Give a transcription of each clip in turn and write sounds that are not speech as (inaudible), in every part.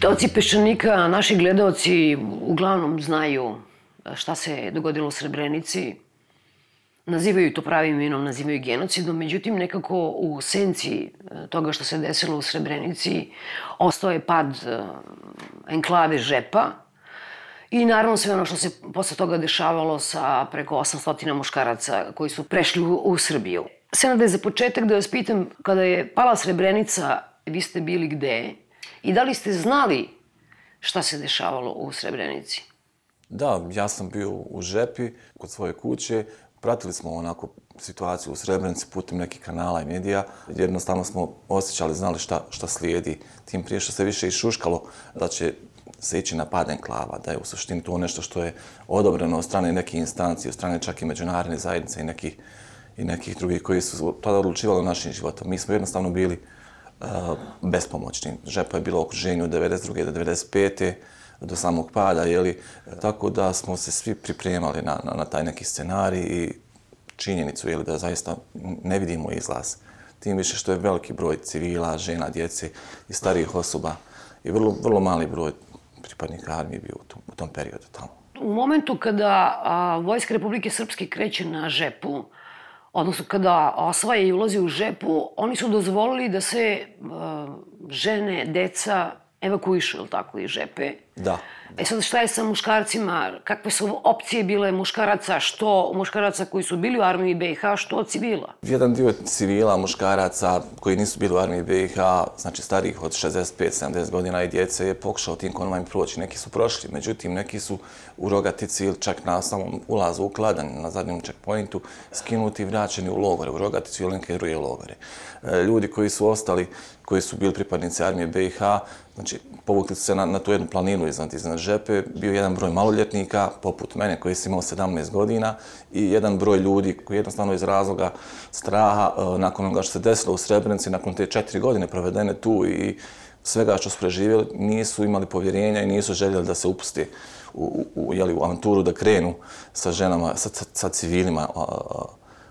Čitaoci Peščanika, naši gledalci uglavnom znaju e, šta se dogodilo u Srebrenici. Nazivaju to pravim imenom, nazivaju genocidom, međutim nekako u senci e, toga što se desilo u Srebrenici ostao je pad e, enklave Žepa i naravno sve ono što se posle toga dešavalo sa preko 800 muškaraca koji su prešli u, u Srbiju. Senade, za početak da vas pitam, kada je pala Srebrenica, vi ste bili gde? I da li ste znali šta se dešavalo u Srebrenici? Da, ja sam bio u Žepi, kod svoje kuće. Pratili smo onako situaciju u Srebrenici putem nekih kanala i medija. Jednostavno smo osjećali, znali šta, šta slijedi. Tim prije što se više išuškalo da će se ići na pad enklava, da je u suštini to nešto što je odobreno od strane nekih instancije, od strane čak i međunarodne zajednice i nekih, i nekih drugih koji su tada odlučivali o našim životom. Mi smo jednostavno bili uh, bespomoćni. Žepa je bilo u okruženju od 92. do 95. do samog pada, jeli? tako da smo se svi pripremali na, na, na taj neki scenarij i činjenicu jeli, da zaista ne vidimo izlaz. Tim više što je veliki broj civila, žena, djece i starijih osoba i vrlo, vrlo mali broj pripadnika armije bio u tom, u tom periodu tamo. U momentu kada a, Vojska Republike Srpske kreće na Žepu, odnosno kada osvaja i ulazi u žepu, oni su dozvolili da se e, žene, deca evakuišu, ili tako, iz žepe. Da. E sad, šta je sa muškarcima? Kakve su opcije bile muškaraca? Što muškaraca koji su bili u armiji BiH, što civila? Jedan dio civila, muškaraca koji nisu bili u armiji BiH, znači starih od 65-70 godina i djece, je pokušao tim konvojima proći. Neki su prošli, međutim, neki su u Rogatici ili čak na samom ulazu u Kladan, na zadnjem checkpointu, skinuti i vraćeni u logore, u Rogatici ili neke druge logore. E, ljudi koji su ostali, koji su bili pripadnici armije BiH, znači povukli su se na, na tu jednu planinu iznad, iznad žepe, bio jedan broj maloljetnika, poput mene, koji sam imao 17 godina, i jedan broj ljudi koji jednostavno iz razloga straha, e, nakon onoga što se desilo u Srebrenici, nakon te četiri godine provedene tu i svega što su preživjeli, nisu imali povjerenja i nisu željeli da se upusti u, u, jeli, u avanturu, da krenu sa ženama, sa, sa, sa civilima, a, a,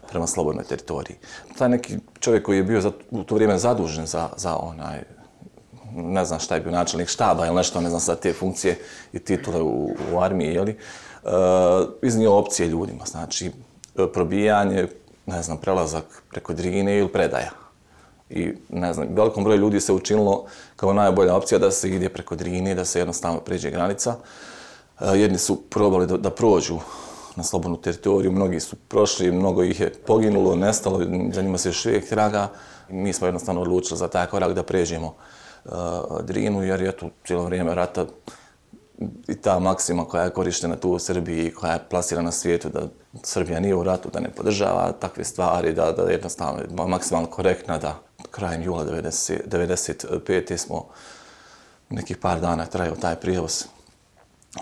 prema slobodnoj teritoriji. Taj neki čovjek koji je bio za, u to vrijeme zadužen za, za onaj, ne znam šta je bio načelnik štaba ili nešto, ne znam sad te funkcije i titule u, u armiji, jeli, uh, e, iznio opcije ljudima, znači probijanje, ne znam, prelazak preko Drine ili predaja. I, ne znam, velikom broju ljudi se učinilo kao najbolja opcija da se ide preko Drine, da se jednostavno pređe granica. E, jedni su probali da, da prođu na slobodnu teritoriju, mnogi su prošli, mnogo ih je poginulo, nestalo, za njima se još uvijek traga. Mi smo jednostavno odlučili za taj korak da pređemo uh, Eh, Drinu, jer je tu cijelo vrijeme rata i ta maksima koja je korištena tu u Srbiji, koja je plasirana na svijetu, da Srbija nije u ratu, da ne podržava takve stvari, da, da jednostavno je maksimalno korektna, da krajem jula 90, 95. smo nekih par dana trajao taj prijevoz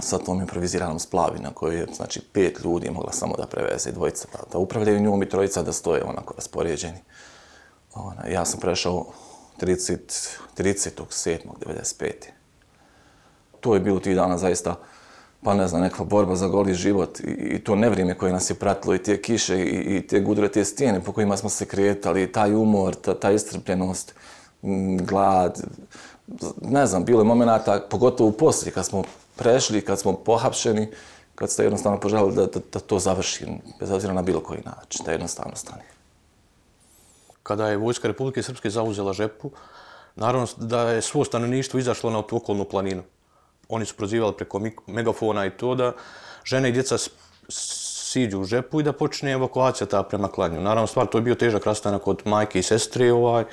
sa tom improviziranom splavina kojoj je, znači, pet ljudi mogla samo da preveze dvojica, da, da upravljaju njom i trojica da stoje onako raspoređeni. Ona, ja sam prešao 30, 30.7.95. To je bilo tih dana zaista, pa ne znam, nekakva borba za goli život i, i to nevrijeme koje nas je pratilo i te kiše i, i te gudre, te stijene po kojima smo se kretali, taj umor, ta, ta istrpljenost, glad, ne znam, bilo je momenta, pogotovo u poslije, kad smo prešli, kad smo pohapšeni, kad ste jednostavno poželjali da, da, da to završi, bez obzira na bilo koji način, da jednostavno stane. Kada je Vojska Republike Srpske zauzela žepu, naravno da je svo stanovništvo izašlo na tu okolnu planinu. Oni su prozivali preko megafona i to da žene i djeca siđu u žepu i da počne evakuacija ta prema klanju. Naravno, stvar, to je bio težak rastanak od majke i sestre. Ovaj.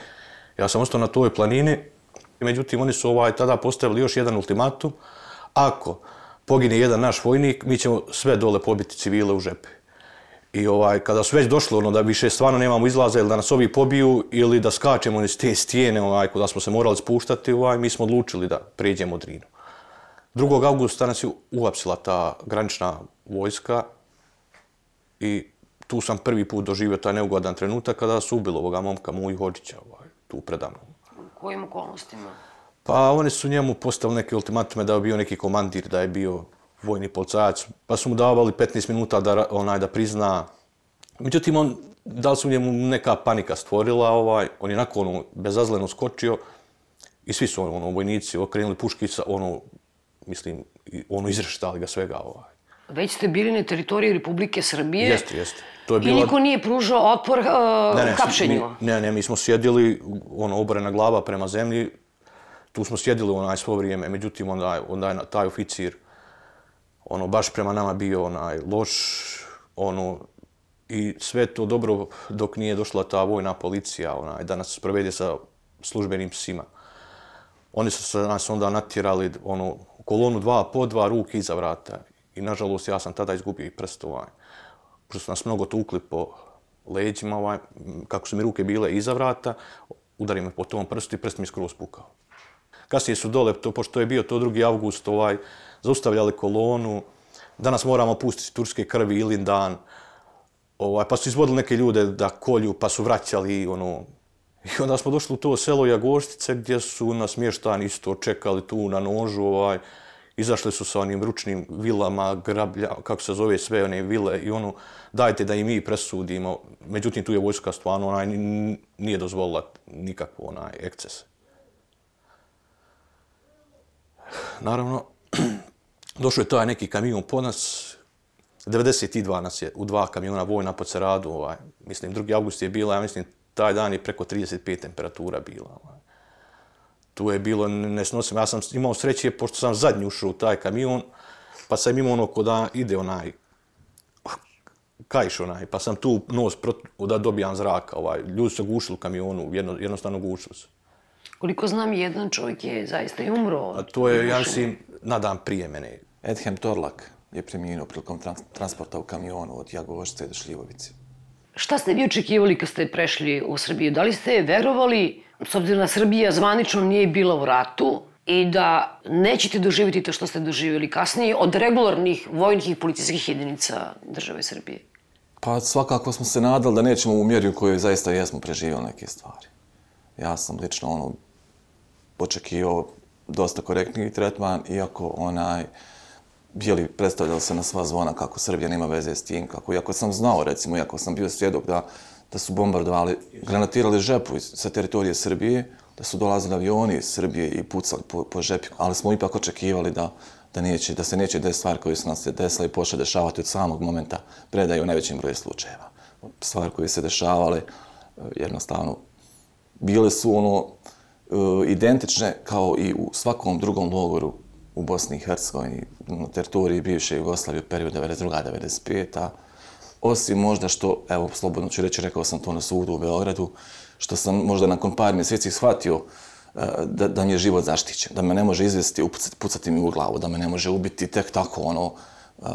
Ja sam ostao na toj planini. Međutim, oni su ovaj tada postavili još jedan ultimatum ako pogine jedan naš vojnik, mi ćemo sve dole pobiti civile u žepe. I ovaj, kada su već došli ono da više stvarno nemamo izlaza ili da nas ovi pobiju ili da skačemo iz te stijene ovaj, kada smo se morali spuštati, ovaj, mi smo odlučili da pređemo Drinu. 2. augusta nas je uapsila ta granična vojska i tu sam prvi put doživio taj neugodan trenutak kada su ubili ovoga momka Muju Hođića ovaj, tu predamnom. U kojim okolnostima? Pa oni su njemu postavili neke ultimatume da je bio neki komandir, da je bio vojni policajac, pa su mu davali 15 minuta da, onaj, da prizna. Međutim, on, da li su njemu neka panika stvorila, ovaj, on je nakon ono bezazleno skočio I svi su ono, vojnici okrenuli puški sa ono, mislim, i ono izreštali ga svega ovaj. Već ste bili na teritoriji Republike Srbije. Jeste, jeste. To je I bila... niko nije pružao otpor uh, ne, ne, hapšenju. Mi, ne, ne, mi smo sjedili, ono, oborena glava prema zemlji, tu smo sjedili onaj svo vrijeme, međutim, onda, onda je taj oficir, ono, baš prema nama bio onaj loš, ono, i sve to dobro dok nije došla ta vojna policija, onaj, da nas provede sa službenim psima. Oni su se nas onda natjerali, ono, kolonu dva po dva ruke iza vrata. I nažalost ja sam tada izgubio i prst ovaj. Pošto su nas mnogo tukli po leđima, ovaj, kako su mi ruke bile iza vrata, udari me po tom prstu i prst mi skroz pukao. Kasnije su dole, to, pošto je bio to 2. avgust, ovaj, zaustavljali kolonu, danas moramo pustiti turske krvi ilin dan, ovaj, pa su izvodili neke ljude da kolju, pa su vraćali, ono, I onda smo došli u to selo Jagoštice gdje su nas mještani isto čekali tu na nožu, ovaj, izašli su sa onim ručnim vilama, grablja, kako se zove sve one vile i ono, dajte da i mi presudimo. Međutim, tu je vojska stvarno, onaj, nije dozvolila nikakvo onaj ekces. Naravno, (clears throat) došao je taj neki kamion po nas, 92 nas je u dva kamiona vojna po Ceradu, ovaj, mislim, 2. august je bila, ja mislim, taj dan je preko 35 temperatura bila. Ovaj. Tu je bilo nesnosimo. Ja sam imao sreće, pošto sam zadnji ušao u taj kamion, pa sam imao ono da ide onaj kajš onaj, pa sam tu nos prot, da dobijam zraka. Ovaj. Ljudi su gušili u kamionu, jedno, jednostavno gušili se. Koliko znam, jedan čovjek je zaista i umro. A to je, ja mislim, na dan prije mene. Edhem Torlak je preminuo prilikom trans transporta u kamionu od Jagovošce do Šljivovice. Šta ste vi očekivali kad ste prešli u Srbiju? Da li ste verovali, s obzirom da Srbija zvanično nije bila u ratu, i da nećete doživjeti to što ste doživjeli kasnije od regularnih vojnih i policijskih jedinica države Srbije? Pa svakako smo se nadali da nećemo u mjeri u kojoj zaista jesmo preživjeli neke stvari. Ja sam lično ono očekivao dosta korektni tretman, iako onaj bili predstavljali se na sva zvona kako Srbija nema veze s tim, kako, iako sam znao, recimo, iako sam bio svjedok da, da su bombardovali, granatirali žepu sa teritorije Srbije, da su dolazili avioni iz Srbije i pucali po, po žepi, ali smo ipak očekivali da, da, neće, da se neće desiti stvar koju su nas se desila i počele dešavati od samog momenta predaje u najvećem broju slučajeva. Stvar koje se dešavale, jednostavno, bile su ono e, identične kao i u svakom drugom logoru u Bosni i Hercegovini, na teritoriji bivše Jugoslavije u periodu 92-95. Osim možda što, evo, slobodno ću reći, rekao sam to na sudu u Beogradu, što sam možda nakon par mjeseci shvatio e, da, da mi je život zaštićen, da me ne može izvesti, upucati, pucati mi u glavu, da me ne može ubiti tek tako ono, e,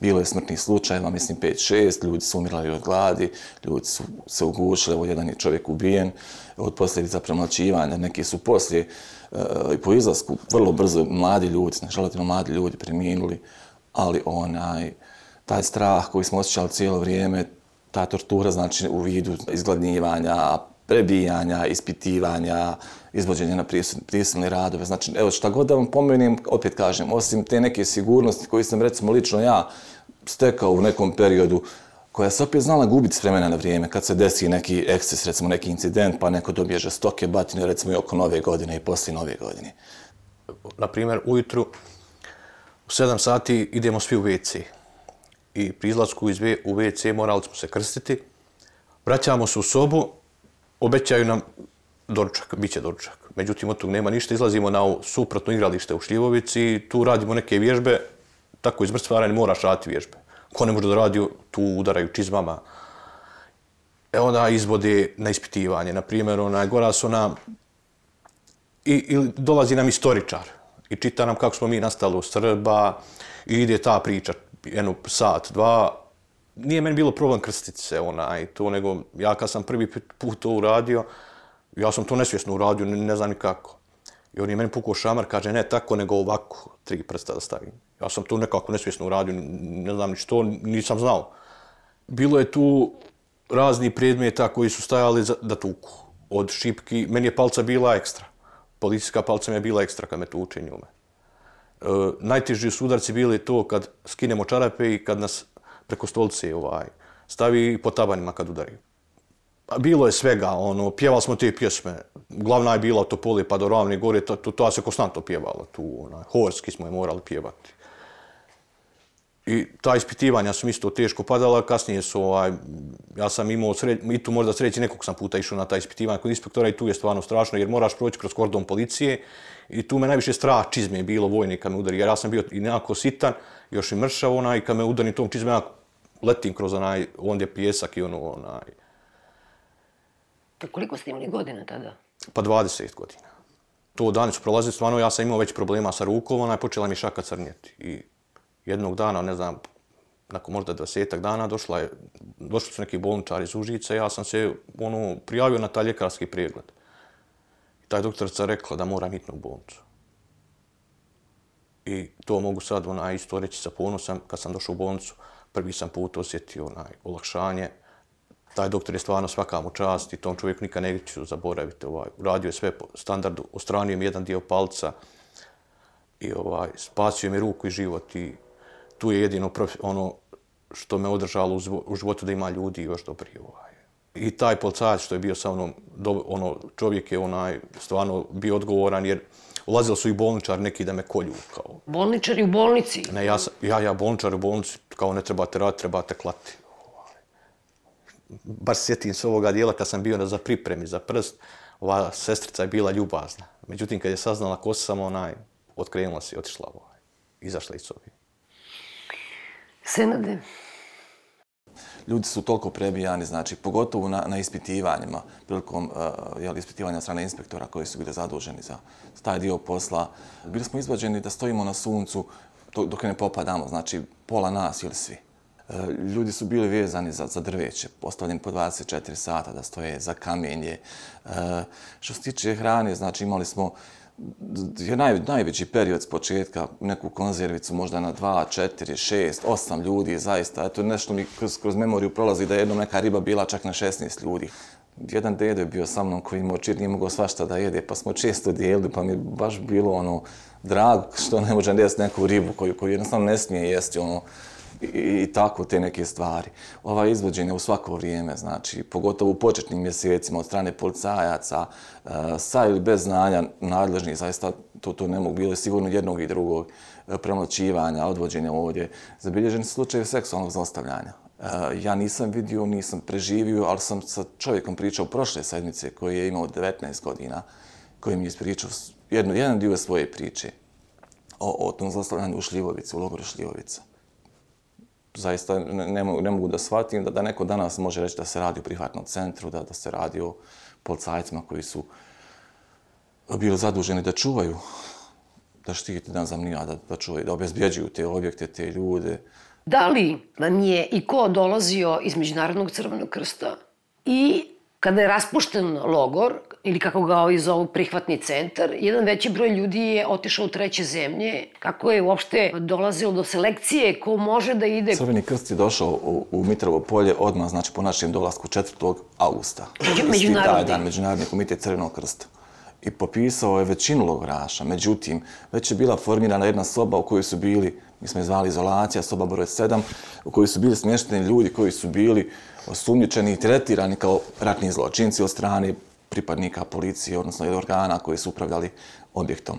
bilo je smrtnih slučajeva, mislim 5-6, ljudi su umirali od gladi, ljudi su se ugušili, evo jedan je čovjek ubijen od posljedica premlačivanja, neki su poslije i i po izlasku vrlo brzo mladi ljudi, znači relativno mladi ljudi preminuli, ali onaj, taj strah koji smo osjećali cijelo vrijeme, ta tortura znači u vidu izgladnjivanja, prebijanja, ispitivanja, izvođenja na prisilne radove. Znači, evo šta god da vam pomenim, opet kažem, osim te neke sigurnosti koje sam recimo lično ja stekao u nekom periodu, koja se opet znala gubiti s vremena na vrijeme, kad se desi neki eksces, recimo neki incident, pa neko dobije žestoke batine, recimo i oko nove godine i poslije nove godine. Naprimjer, ujutru u 7 sati idemo svi u WC. I pri izlasku iz u WC morali smo se krstiti. Vraćamo se u sobu, obećaju nam doručak, bit će doručak. Međutim, od tog nema ništa, izlazimo na suprotno igralište u Šljivovici, tu radimo neke vježbe, tako iz mrtvaranja moraš raditi vježbe. Ko ne može da radi, tu udaraju čizmama. E onda izvode na ispitivanje. Na primjer, ona gora su nam i, i dolazi nam istoričar i čita nam kako smo mi nastali u Srba i ide ta priča jednu sat, dva. Nije meni bilo problem krstiti se onaj to, nego ja kad sam prvi put to uradio, ja sam to nesvjesno uradio, ne, ne znam ni kako. I on je meni pukao šamar, kaže ne tako, nego ovako, tri prsta da stavim. Ja sam to nekako nesvjesno uradio, ne znam ni što, nisam znao. Bilo je tu razni predmeta koji su stajali za, da tuku. Od šipki, meni je palca bila ekstra. Policijska palca mi je bila ekstra kad me tuče njume. E, najteži su udarci bili to kad skinemo čarape i kad nas preko stolice ovaj, stavi po tabanima kad udari. Pa bilo je svega, ono, pjevali smo te pjesme. Glavna je bila Topoli pa do Ravne gore, to, to, to se konstantno pjevalo tu, onaj, horski smo je morali pjevati. I ta ispitivanja su mi isto teško padala, kasnije su, ovaj, ja sam imao sre, i tu možda sreći nekog sam puta išao na ta ispitivanja kod inspektora i tu je stvarno strašno jer moraš proći kroz kordon policije i tu me najviše strah čizme je bilo vojnika me udari jer ja sam bio i nekako sitan, još i mršav onaj, i kad me udari tom čizme, onako, letim kroz onaj, ondje pjesak i ono, onaj. Koliko ste imali godina tada? Pa 20 godina. To dani su prolazili, stvarno ja sam imao već problema sa rukom, ona je počela mi šaka crnjeti. I jednog dana, ne znam, nakon možda dvasetak dana, došla je, došli su neki bolničari iz Užice, ja sam se ono, prijavio na taj ljekarski pregled. I taj doktorica rekla da moram hitno u bolnicu. I to mogu sad ona, isto reći sa ponosom, kad sam došao u bolnicu, prvi sam put osjetio onaj, olakšanje. Taj doktor je stvarno svaka mu čast i tom čovjeku nikad neću zaboraviti. Ovaj, uradio je sve po standardu, ostranio mi jedan dio palca i ovaj, spasio mi ruku i život i tu je jedino ono što me održalo u životu da ima ljudi još dobri. Ovaj. I taj policajac što je bio sa mnom, ono, čovjek je onaj stvarno bio odgovoran jer ulazili su i bolničari neki da me kolju. Kao. Bolničari u bolnici? Ne, ja, ja, ja bolničar u bolnici, kao ne trebate raditi, trebate klati. Bar sjetim se ovoga dijela kad sam bio za pripremi za prst, ova sestrica je bila ljubazna. Međutim, kad je saznala ko sam, onaj, otkrenula se i otišla, ovaj, izašla iz ovih. Senade. Ljudi su toliko prebijani, znači, pogotovo na, na ispitivanjima, prilikom uh, jel, ispitivanja strane inspektora koji su bili zaduženi za taj dio posla. Bili smo izvađeni da stojimo na suncu dok ne popadamo, znači, pola nas ili svi. Eh, ljudi su bili vezani za, za drveće, postavljeni po 24 sata da stoje za kamenje. Eh, što se tiče hrane, znači, imali smo je naj, najveći period s početka, neku konzervicu možda na 2, 4, 6, 8 ljudi, zaista. Eto, nešto mi kroz, kroz memoriju prolazi da je jednom neka riba bila čak na 16 ljudi. Jedan dedo je bio sa mnom koji imao čir, nije mogao svašta da jede, pa smo često dijelili, pa mi je baš bilo ono drago što ne može jesti neku ribu koju, koju jednostavno ne smije jesti, ono, i, i tako te neke stvari. Ova izvođenja u svako vrijeme, znači, pogotovo u početnim mjesecima od strane policajaca, e, sa ili bez znanja nadležnih, zaista to, to ne mogu bilo sigurno jednog i drugog eh, e, premoćivanja, odvođenja ovdje. Zabilježeni slučaj seksualnog zlostavljanja. E, ja nisam vidio, nisam preživio, ali sam sa čovjekom pričao prošle sedmice koji je imao 19 godina, koji mi je ispričao jednu, jedan dio svoje priče o, o tom zlostavljanju u Šljivovici, u logoru Šljivovica zaista ne, mogu, ne mogu da shvatim da, da neko danas može reći da se radi o prihvatnom centru, da, da se radi o policajcima koji su bili zaduženi da čuvaju, da štiti ne znam, nija, da, da čuvaju, da obezbjeđuju te objekte, te ljude. Da li vam je i ko dolazio iz Međunarodnog crvenog krsta i kada je raspušten logor, ili kako ga ovi zovu prihvatni centar, jedan veći broj ljudi je otišao u treće zemlje. Kako je uopšte dolazilo do selekcije, ko može da ide? Crveni krst je došao u, u Mitrovo polje odmah, znači po našem dolasku 4. augusta. Međunarodni. Taj dan, Međunarodni komitet Crvenog krsta. I popisao je većinu logoraša. Međutim, već je bila formirana jedna soba u kojoj su bili, mi smo je zvali izolacija, soba broj 7, u kojoj su bili smješteni ljudi koji su bili osumnjičeni i tretirani kao ratni zločinci od strane pripadnika policije, odnosno organa koji su upravljali objektom.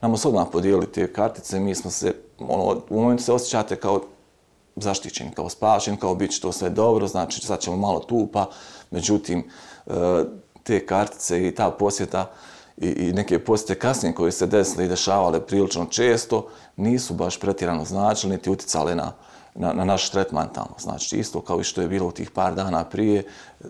Namo su odmah podijelili te kartice, mi smo se, ono, u momentu se osjećate kao zaštićeni, kao spašeni, kao bit će to sve dobro, znači sad ćemo malo tupa, međutim, e, te kartice i ta posjeta i, i neke posjete kasnije koje se desile i dešavale prilično često, nisu baš pretirano značile niti uticale na, na, na naš tretman tamo. Znači, isto kao i što je bilo u tih par dana prije,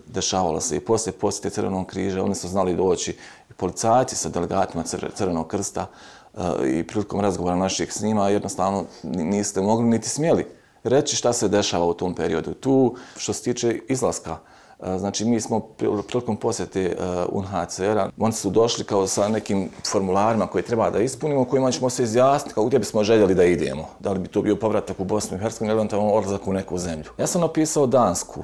dešavalo se i poslije posjete Crvenog križa, oni su znali doći i policajci sa delegatima Crvenog krsta eh, i prilikom razgovora naših s njima, jednostavno niste mogli niti smjeli reći šta se dešava u tom periodu. Tu, što se tiče izlaska, Znači, mi smo prilikom posjete e, UNHCR-a, oni su došli kao sa nekim formularima koje treba da ispunimo, kojima ćemo se izjasniti kao gdje bismo željeli da idemo. Da li bi to bio povratak u Bosnu i Hercegovini ili on odlazak u neku zemlju. Ja sam napisao Dansku.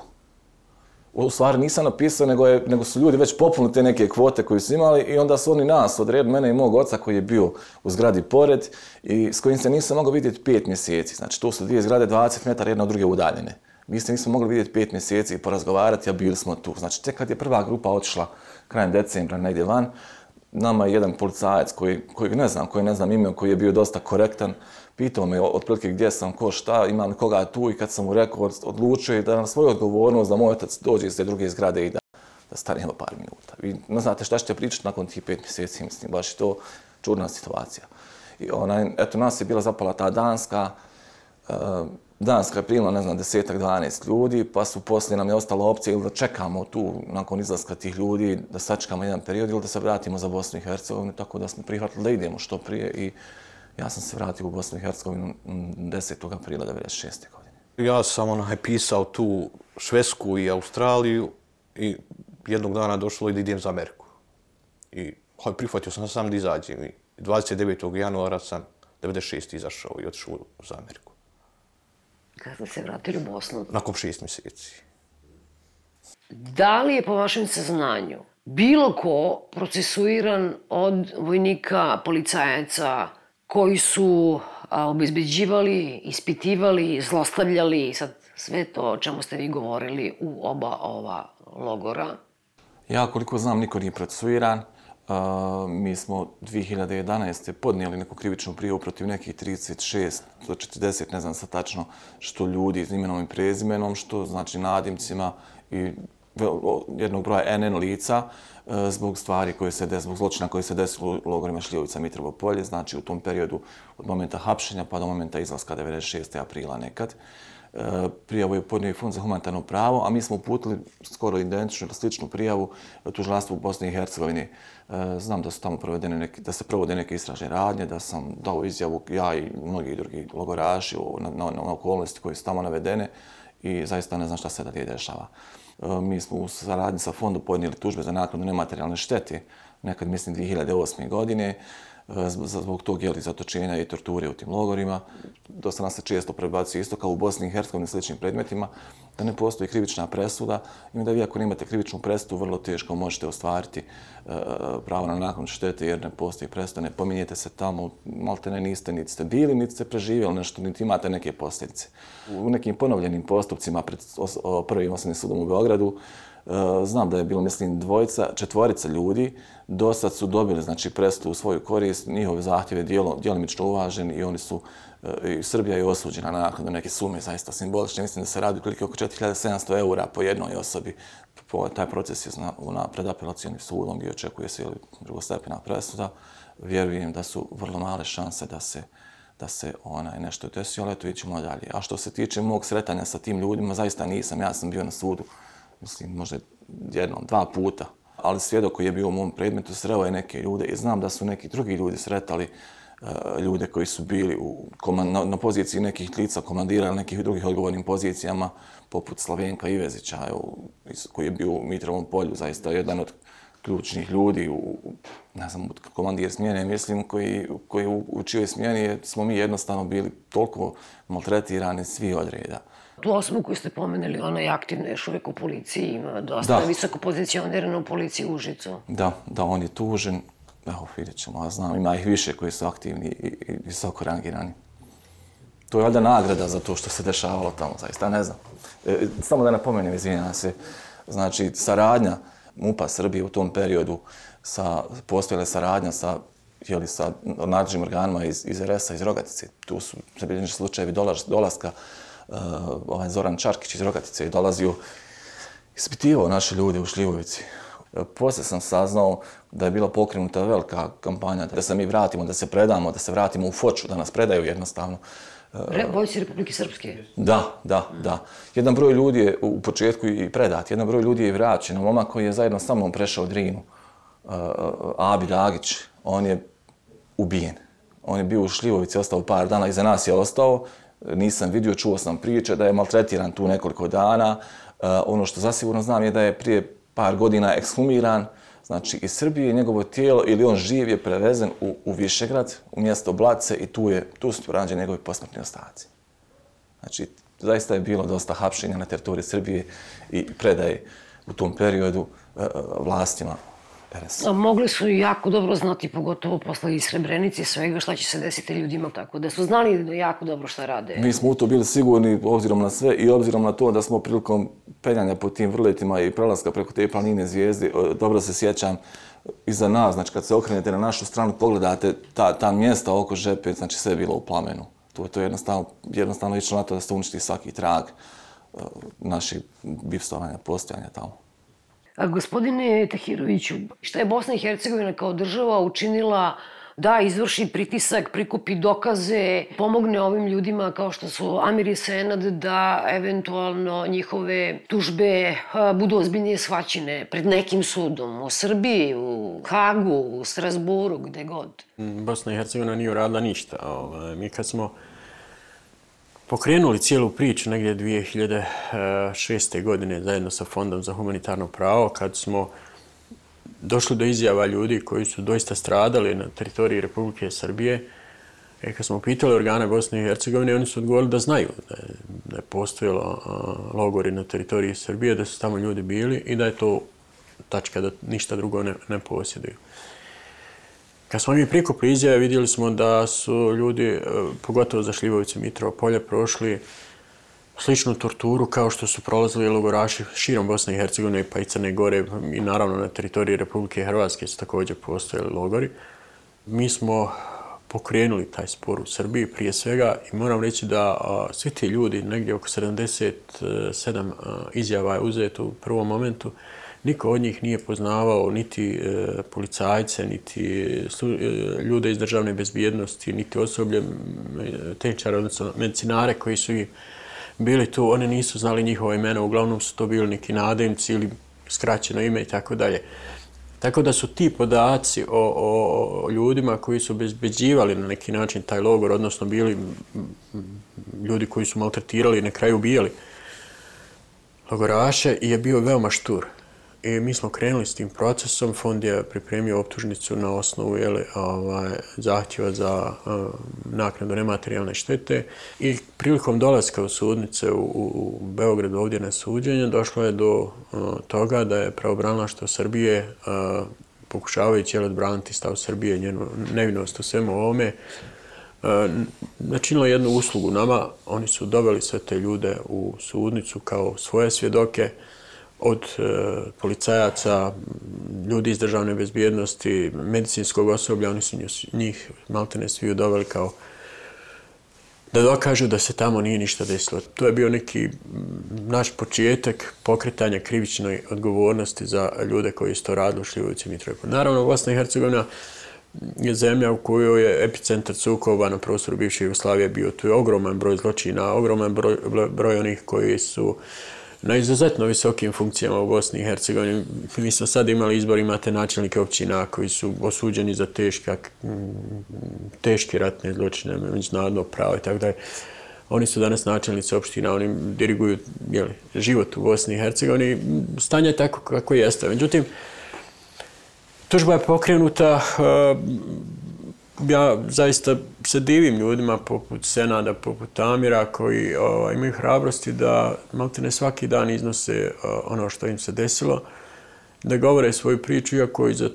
U stvari nisam napisao, nego, je, nego su ljudi već popunili te neke kvote koje su imali i onda su oni nas odredili, mene i mog oca koji je bio u zgradi pored i s kojim se nisam mogao vidjeti pet mjeseci. Znači, to su dvije zgrade 20 metara jedna od druge udaljene Mi se nismo mogli vidjeti pet mjeseci i porazgovarati, a bili smo tu. Znači, tek kad je prva grupa otišla krajem decembra negdje van, nama je jedan policajac koji, koji ne znam, koji ne znam ime, koji je bio dosta korektan, pitao me otprilike gdje sam, ko šta, imam koga tu i kad sam mu rekao, odlučio je da na svoju odgovornost da moj otac dođe iz te druge zgrade i da, da stanemo par minuta. Vi ne znate šta ćete pričati nakon tih pet mjeseci, mislim, baš je to čudna situacija. I onaj, eto, nas je bila zapala ta Danska, uh, Ehm, Danska je primila, ne znam, desetak, 12 ljudi, pa su poslije nam je ostala opcija ili da čekamo tu, nakon izlaska tih ljudi, da sačekamo jedan period ili da se vratimo za Bosnu i Hercegovinu, tako da smo prihvatili da idemo što prije i ja sam se vratio u Bosnu i Hercegovinu 10. aprila 1996. godine. Ja sam onaj pisao tu Švesku i Australiju i jednog dana došlo i da idem za Ameriku. I hoj, prihvatio sam sam da izađem i 29. januara sam 96. izašao i otišao za Ameriku. Kada ste se vratili u Bosnu? Nakon šest mjeseci. Da li je po vašem saznanju bilo ko procesuiran od vojnika, policajaca koji su a, obezbeđivali, ispitivali, zlostavljali sad sve to o čemu ste vi govorili u oba ova logora? Ja koliko znam niko nije procesuiran. A, mi smo 2011. podnijeli neku krivičnu prijavu protiv nekih 36 do 40, ne znam sa tačno, što ljudi s imenom i prezimenom, što znači nadimcima i jednog broja NN lica e, zbog stvari koje se desilo, zbog zločina koje se desilo u logorima Šljivovica Mitrovo polje, znači u tom periodu od momenta hapšenja pa do momenta izlaska 96. aprila nekad. Uh, E, prijavu je podnio i Fond za humanitarno pravo, a mi smo uputili skoro identičnu ili sličnu prijavu tužilaštvu u Bosni i Hercegovini. E, znam da su tamo provedene neke, da se provode neke istražne radnje, da sam dao izjavu ja i mnogi drugi logoraši na, na, na okolnosti koje su tamo navedene i zaista ne znam šta se da dešava. E, mi smo u saradnji sa fondom podnijeli tužbe za naknadu nematerijalne štete, nekad mislim 2008. godine, zbog tog jeli, zatočenja i torture u tim logorima. Dosta nas se često prebacuje isto kao u Bosni i Hercegovini sličnim predmetima, da ne postoji krivična presuda i da vi ako nemate krivičnu presudu, vrlo teško možete ostvariti uh, pravo na nakon štete jer ne postoji presuda, ne pominjete se tamo, malte ne niste, niti ste bili, niti ste preživjeli nešto, niti imate neke posljedice. U nekim ponovljenim postupcima pred prvim osnovnim sudom u Beogradu, Eh, znam da je bilo, mislim, dvojica, četvorica ljudi, do sad su dobili, znači, prestu u svoju korist, njihove zahtjeve dijelo, dijelimično uvaženi i oni su, eh, i Srbija je osuđena na nakon neke sume, zaista simbolične, mislim da se radi otprilike oko 4700 eura po jednoj osobi. Po, taj proces je na, na predapelacijenim sudom i očekuje se ili drugostepena presuda. Vjerujem da su vrlo male šanse da se da se onaj nešto desi, ali eto vidimo dalje. A što se tiče mog sretanja sa tim ljudima, zaista nisam, ja sam bio na sudu mislim, možda jednom, dva puta. Ali svjedok koji je bio u mom predmetu sreo je neke ljude i znam da su neki drugi ljudi sretali uh, ljude koji su bili u, na, na poziciji nekih lica komandira nekih drugih odgovornim pozicijama, poput Slavenka Ivezića, evo, koji je bio u Mitrovom polju, zaista jedan od ključnih ljudi u, ne znam, komandir smjene, mislim, koji, koji u, u čijoj smjeni je, smo mi jednostavno bili toliko maltretirani svi odreda. reda. Tu osobu koju ste pomenuli, ona je aktivna još uvijek u policiji, ima dosta da. visoko pozicionirana u policiji Užicu. Da, da, on je tužen. Evo, vidjet ćemo, ja znam, ima ih više koji su aktivni i, i visoko rangirani. To je valjda nagrada za to što se dešavalo tamo, zaista, ne znam. E, samo da napomenem, izvinjam se, znači, saradnja MUPA Srbije u tom periodu, sa, postojila saradnja sa jeli, sa nadležnim organima iz, iz RS-a, iz Rogatice. Tu su zabilježeni slučajevi dolaska uh, ovaj Zoran Čarkić iz Rogatice je dolazio ispitivao naše ljude u Šljivovici. Uh, poslije sam saznao da je bila pokrenuta velika kampanja da se mi vratimo, da se predamo, da se vratimo u Foču, da nas predaju jednostavno. Uh, Vojci Republike Srpske? Da, da, da. Jedan broj ljudi je u početku i predat, jedan broj ljudi je vraćen. Momak koji je zajedno sa mnom prešao Drinu, Abi Dagić, on je ubijen. On je bio u Šljivovici, ostao par dana, iza nas je ostao nisam vidio, čuo sam priče da je maltretiran tu nekoliko dana. E, ono što zasigurno znam je da je prije par godina ekshumiran, znači iz Srbije njegovo tijelo ili on živ je prevezen u, u Višegrad, u mjesto Blace i tu, je, tu su rađeni njegovi posmrtni ostaci. Znači, zaista je bilo dosta hapšenja na teritoriji Srbije i predaje u tom periodu e, e, vlastima RS. A mogli su jako dobro znati, pogotovo posle i Srebrenice i svega šta će se desiti ljudima, tako da su znali jako dobro šta rade. Mi smo u to bili sigurni obzirom na sve i obzirom na to da smo prilikom penjanja po tim vrletima i prelaska preko te planine zvijezde, dobro se sjećam, iza nas, znači kad se okrenete na našu stranu, pogledate ta, ta mjesta oko žepe, znači sve je bilo u plamenu. To, to je jednostavno, jednostavno išlo na to da se uništi svaki trag uh, naših bivstovanja, postojanja tamo. A gospodine Tahiroviću, šta je Bosna i Hercegovina kao država učinila da izvrši pritisak, prikupi dokaze, pomogne ovim ljudima kao što su Amir i Senad da eventualno njihove tužbe eh, budu ozbiljnije shvaćene pred nekim sudom u Srbiji, u Hagu, u Strasburu, gde god. Mm, Bosna i Hercegovina nije uradila ništa. Ovaj. Mi kad smo pokrenuli cijelu priču negdje 2006. godine zajedno sa Fondom za humanitarno pravo, kad smo došli do izjava ljudi koji su doista stradali na teritoriji Republike Srbije, E, kad smo pitali organe Bosne i Hercegovine, oni su odgovorili da znaju da je, da je postojalo a, logori na teritoriji Srbije, da su tamo ljudi bili i da je to tačka da ništa drugo ne, ne posjeduju. Kad smo mi prikupili izjave, vidjeli smo da su ljudi, e, pogotovo za Šljivovice Mitrovo polje, prošli sličnu torturu kao što su prolazili logoraši širom Bosne i Hercegovine pa i Crne Gore i naravno na teritoriji Republike Hrvatske su također postojali logori. Mi smo pokrenuli taj spor u Srbiji prije svega i moram reći da a, svi ti ljudi, negdje oko 77 e, a, izjava je uzeto u prvom momentu, niko od njih nije poznavao niti e, policajce, niti e, slu, e, ljude iz državne bezbjednosti, niti osoblje e, tehničara, odnosno medicinare koji su i bili tu, oni nisu znali njihova imena, uglavnom su to bili neki nadimci ili skraćeno ime i tako dalje. Tako da su ti podaci o, o, o ljudima koji su bezbeđivali na neki način taj logor, odnosno bili ljudi koji su maltretirali i na kraju ubijali logoraše, je bio veoma štur. I mi smo krenuli s tim procesom, fond je pripremio optužnicu na osnovu jele, ovaj, zahtjeva za um, naknadu nematerijalne štete. I prilikom dolaska u sudnice u, u Beogradu ovdje na suđenje došlo je do uh, toga da je što Srbije uh, pokušavajući jel, odbraniti stav Srbije, njenu nevinost u svemu ovome, uh, načinilo jednu uslugu nama. Oni su doveli sve te ljude u sudnicu kao svoje svjedoke, od e, policajaca, ljudi iz državne bezbjednosti, medicinskog osoblja, oni su njih maltene svi doveli kao da dokažu da se tamo nije ništa desilo. To je bio neki naš početak pokretanja krivičnoj odgovornosti za ljude koji su to radili u Šljivovici Mitrovicu. Naravno, Bosna i Hercegovina je zemlja u kojoj je epicentar sukoba na prostoru bivše Jugoslavije bio. Tu je ogroman broj zločina, ogroman broj, broj onih koji su uh, na izuzetno visokim funkcijama u Bosni i Hercegovini. Mi smo sad imali izbor, imate načelnike općina koji su osuđeni za teška, teške ratne zločine, međunarodno pravo i tako dalje. Oni su danas načelnici opština, oni diriguju jeli, život u Bosni i Hercegovini. Stanje je tako kako jeste. Međutim, tužba je pokrenuta, ja zaista se divim ljudima poput Senada, poput Amira koji ovaj, imaju hrabrosti da malte ne svaki dan iznose o, ono što im se desilo, da govore svoju priču iako i za,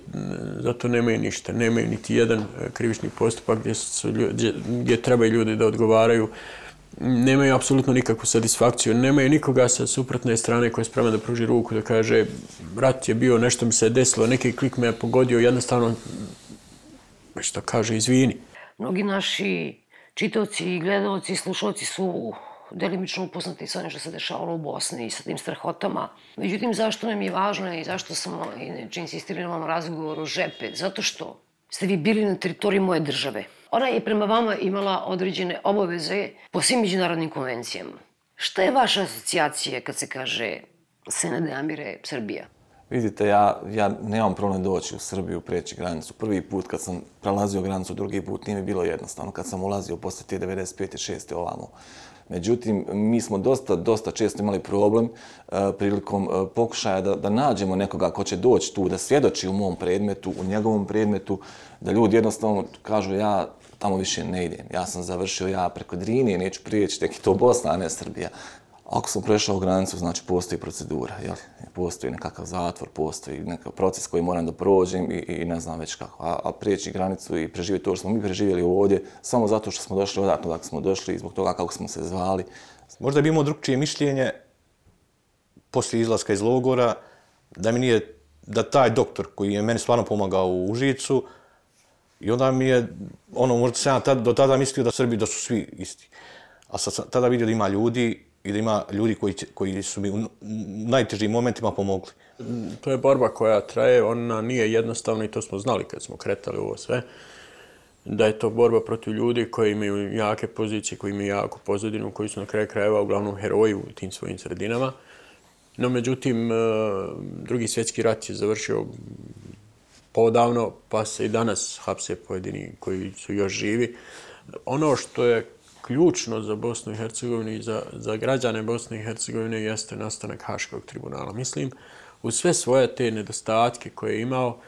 za to nemaju ništa. Nemaju niti jedan eh, krivični postupak gdje, su, gdje, gdje trebaju ljudi da odgovaraju. Nemaju apsolutno nikakvu satisfakciju. Nemaju nikoga sa suprotne strane koji je spreman da pruži ruku da kaže rat je bio, nešto mi se desilo, neki klik me je pogodio, jednostavno što kaže, izvini. Mnogi naši čitoci, gledalci i slušalci su delimično upoznati sa onim što se dešavalo u Bosni i sa tim strahotama. Međutim, zašto nam je važno i zašto sam inače insistirala na ovom razgovoru žepe? Zato što ste vi bili na teritoriji moje države. Ona je prema vama imala određene obaveze po svim međunarodnim konvencijama. Šta je vaša asocijacija kad se kaže Senade Amire Srbija? Vidite, ja, ja nemam problem doći u Srbiju, preći granicu. Prvi put kad sam prelazio granicu, drugi put nije mi bilo jednostavno. Kad sam ulazio posle te 95. 6. ovamo. Međutim, mi smo dosta, dosta često imali problem uh, prilikom uh, pokušaja da, da nađemo nekoga ko će doći tu, da svjedoči u mom predmetu, u njegovom predmetu, da ljudi jednostavno kažu ja tamo više ne idem. Ja sam završio ja preko Drine, neću prijeći, tek to Bosna, a ne Srbija Ako sam prešao granicu, znači postoji procedura, jel? Postoji nekakav zatvor, postoji nekakav proces koji moram da prođem i, i ne znam već kako. A, a prijeći granicu i preživjeti to što smo mi preživjeli ovdje, samo zato što smo došli odatno, dakle smo došli zbog toga kako smo se zvali. Možda bi imao drugčije mišljenje poslije izlaska iz logora, da mi nije, da taj doktor koji je meni stvarno pomagao u Užicu, i onda mi je, ono, možda sam ja tad, do tada mislio da Srbi da su svi isti. A sad tada vidio da ima ljudi i da ima ljudi koji, koji su mi u najtežim momentima pomogli. To je borba koja traje, ona nije jednostavna i to smo znali kad smo kretali ovo sve, da je to borba protiv ljudi koji imaju jake pozicije, koji imaju jaku pozadinu, koji su na kraju krajeva uglavnom heroji u tim svojim sredinama. No, međutim, e, drugi svjetski rat je završio podavno, pa se i danas hapse pojedini koji su još živi. Ono što je ključno za Bosnu i Hercegovinu i za, za građane Bosne i Hercegovine jeste nastanak Haškog tribunala. Mislim, u sve svoje te nedostatke koje je imao,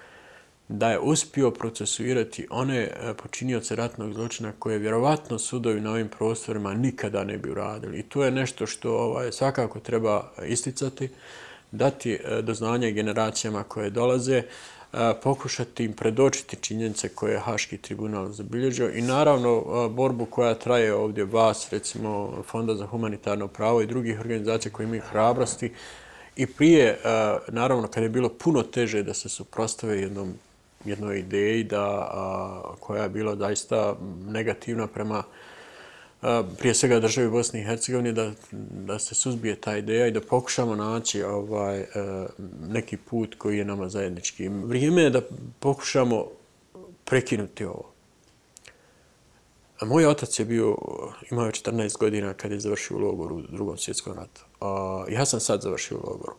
da je uspio procesuirati one e, počinioce ratnog zločina koje vjerovatno sudovi na ovim prostorima nikada ne bi uradili. I to je nešto što ovaj, svakako treba isticati, dati e, do znanja generacijama koje dolaze, pokušati im predočiti činjenice koje je Haški tribunal zabilježio i naravno borbu koja traje ovdje vas, recimo Fonda za humanitarno pravo i drugih organizacija koji imaju hrabrosti. I prije, naravno, kad je bilo puno teže da se suprostave jednom jednoj ideji da, koja je bila zaista negativna prema prije svega državi Bosne i Hercegovine da, da se suzbije ta ideja i da pokušamo naći ovaj, e, neki put koji je nama zajednički. Vrijeme je da pokušamo prekinuti ovo. Moj otac je bio, imao 14 godina kad je završio u logoru u drugom svjetskom ratu. Ja sam sad završio u logoru.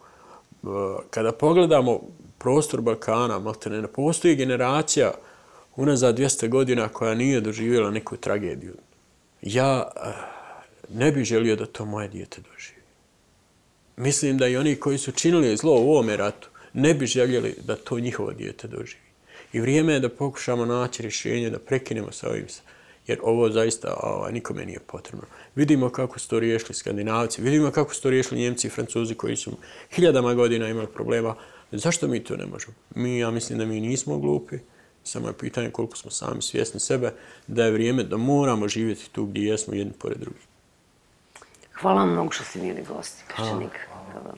E, kada pogledamo prostor Balkana, maltene, ne postoji generacija unazad 200 godina koja nije doživjela neku tragediju ja eh, ne bih želio da to moje dijete doživi. Mislim da i oni koji su činili zlo u ovome ratu ne bi željeli da to njihovo dijete doživi. I vrijeme je da pokušamo naći rješenje, da prekinemo sa ovim, jer ovo zaista ovaj, nikome nije potrebno. Vidimo kako su to riješili skandinavci, vidimo kako su to riješili njemci i francuzi koji su hiljadama godina imali problema. Zašto mi to ne možemo? Mi, ja mislim da mi nismo glupi, Samo je pitanje koliko smo sami svjesni sebe da je vrijeme da moramo živjeti tu gdje jesmo jedni pored drugih. Hvala vam mnogo što ste bili gosti. Hvala. Hvala.